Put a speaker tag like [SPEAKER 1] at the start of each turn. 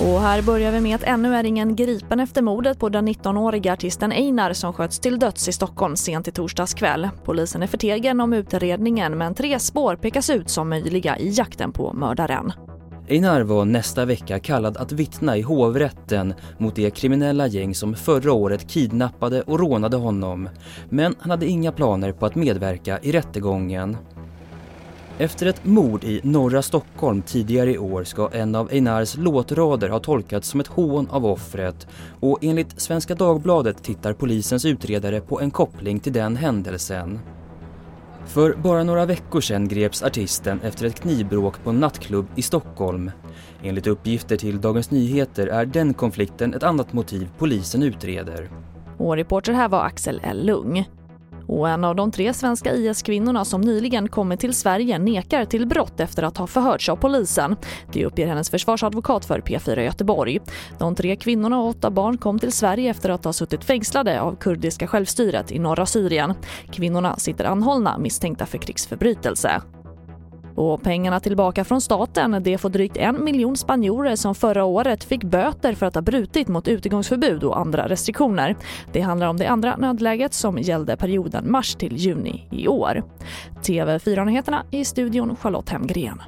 [SPEAKER 1] Och här börjar vi med att ännu är ingen gripen efter mordet på den 19-åriga artisten Einar som sköts till döds i Stockholm sent i torsdags kväll. Polisen är förtegen om utredningen men tre spår pekas ut som möjliga i jakten på mördaren.
[SPEAKER 2] Einar var nästa vecka kallad att vittna i hovrätten mot det kriminella gäng som förra året kidnappade och rånade honom. Men han hade inga planer på att medverka i rättegången. Efter ett mord i norra Stockholm tidigare i år ska en av Einars låtrader ha tolkats som ett hån av offret och enligt Svenska Dagbladet tittar polisens utredare på en koppling till den händelsen. För bara några veckor sedan greps artisten efter ett knivbråk på en nattklubb i Stockholm. Enligt uppgifter till Dagens Nyheter är den konflikten ett annat motiv polisen utreder.
[SPEAKER 1] Och reporter här var Axel L. Lung. Och en av de tre svenska IS-kvinnorna som nyligen kommit till Sverige nekar till brott efter att ha förhörts av polisen. Det uppger hennes försvarsadvokat för P4 Göteborg. De tre kvinnorna och åtta barn kom till Sverige efter att ha suttit fängslade av kurdiska självstyret i norra Syrien. Kvinnorna sitter anhållna misstänkta för krigsförbrytelse. Och pengarna tillbaka från staten det får drygt en miljon spanjorer som förra året fick böter för att ha brutit mot utegångsförbud och andra restriktioner. Det handlar om det andra nödläget som gällde perioden mars till juni i år. TV4-nyheterna i studion Charlotte Hemgren.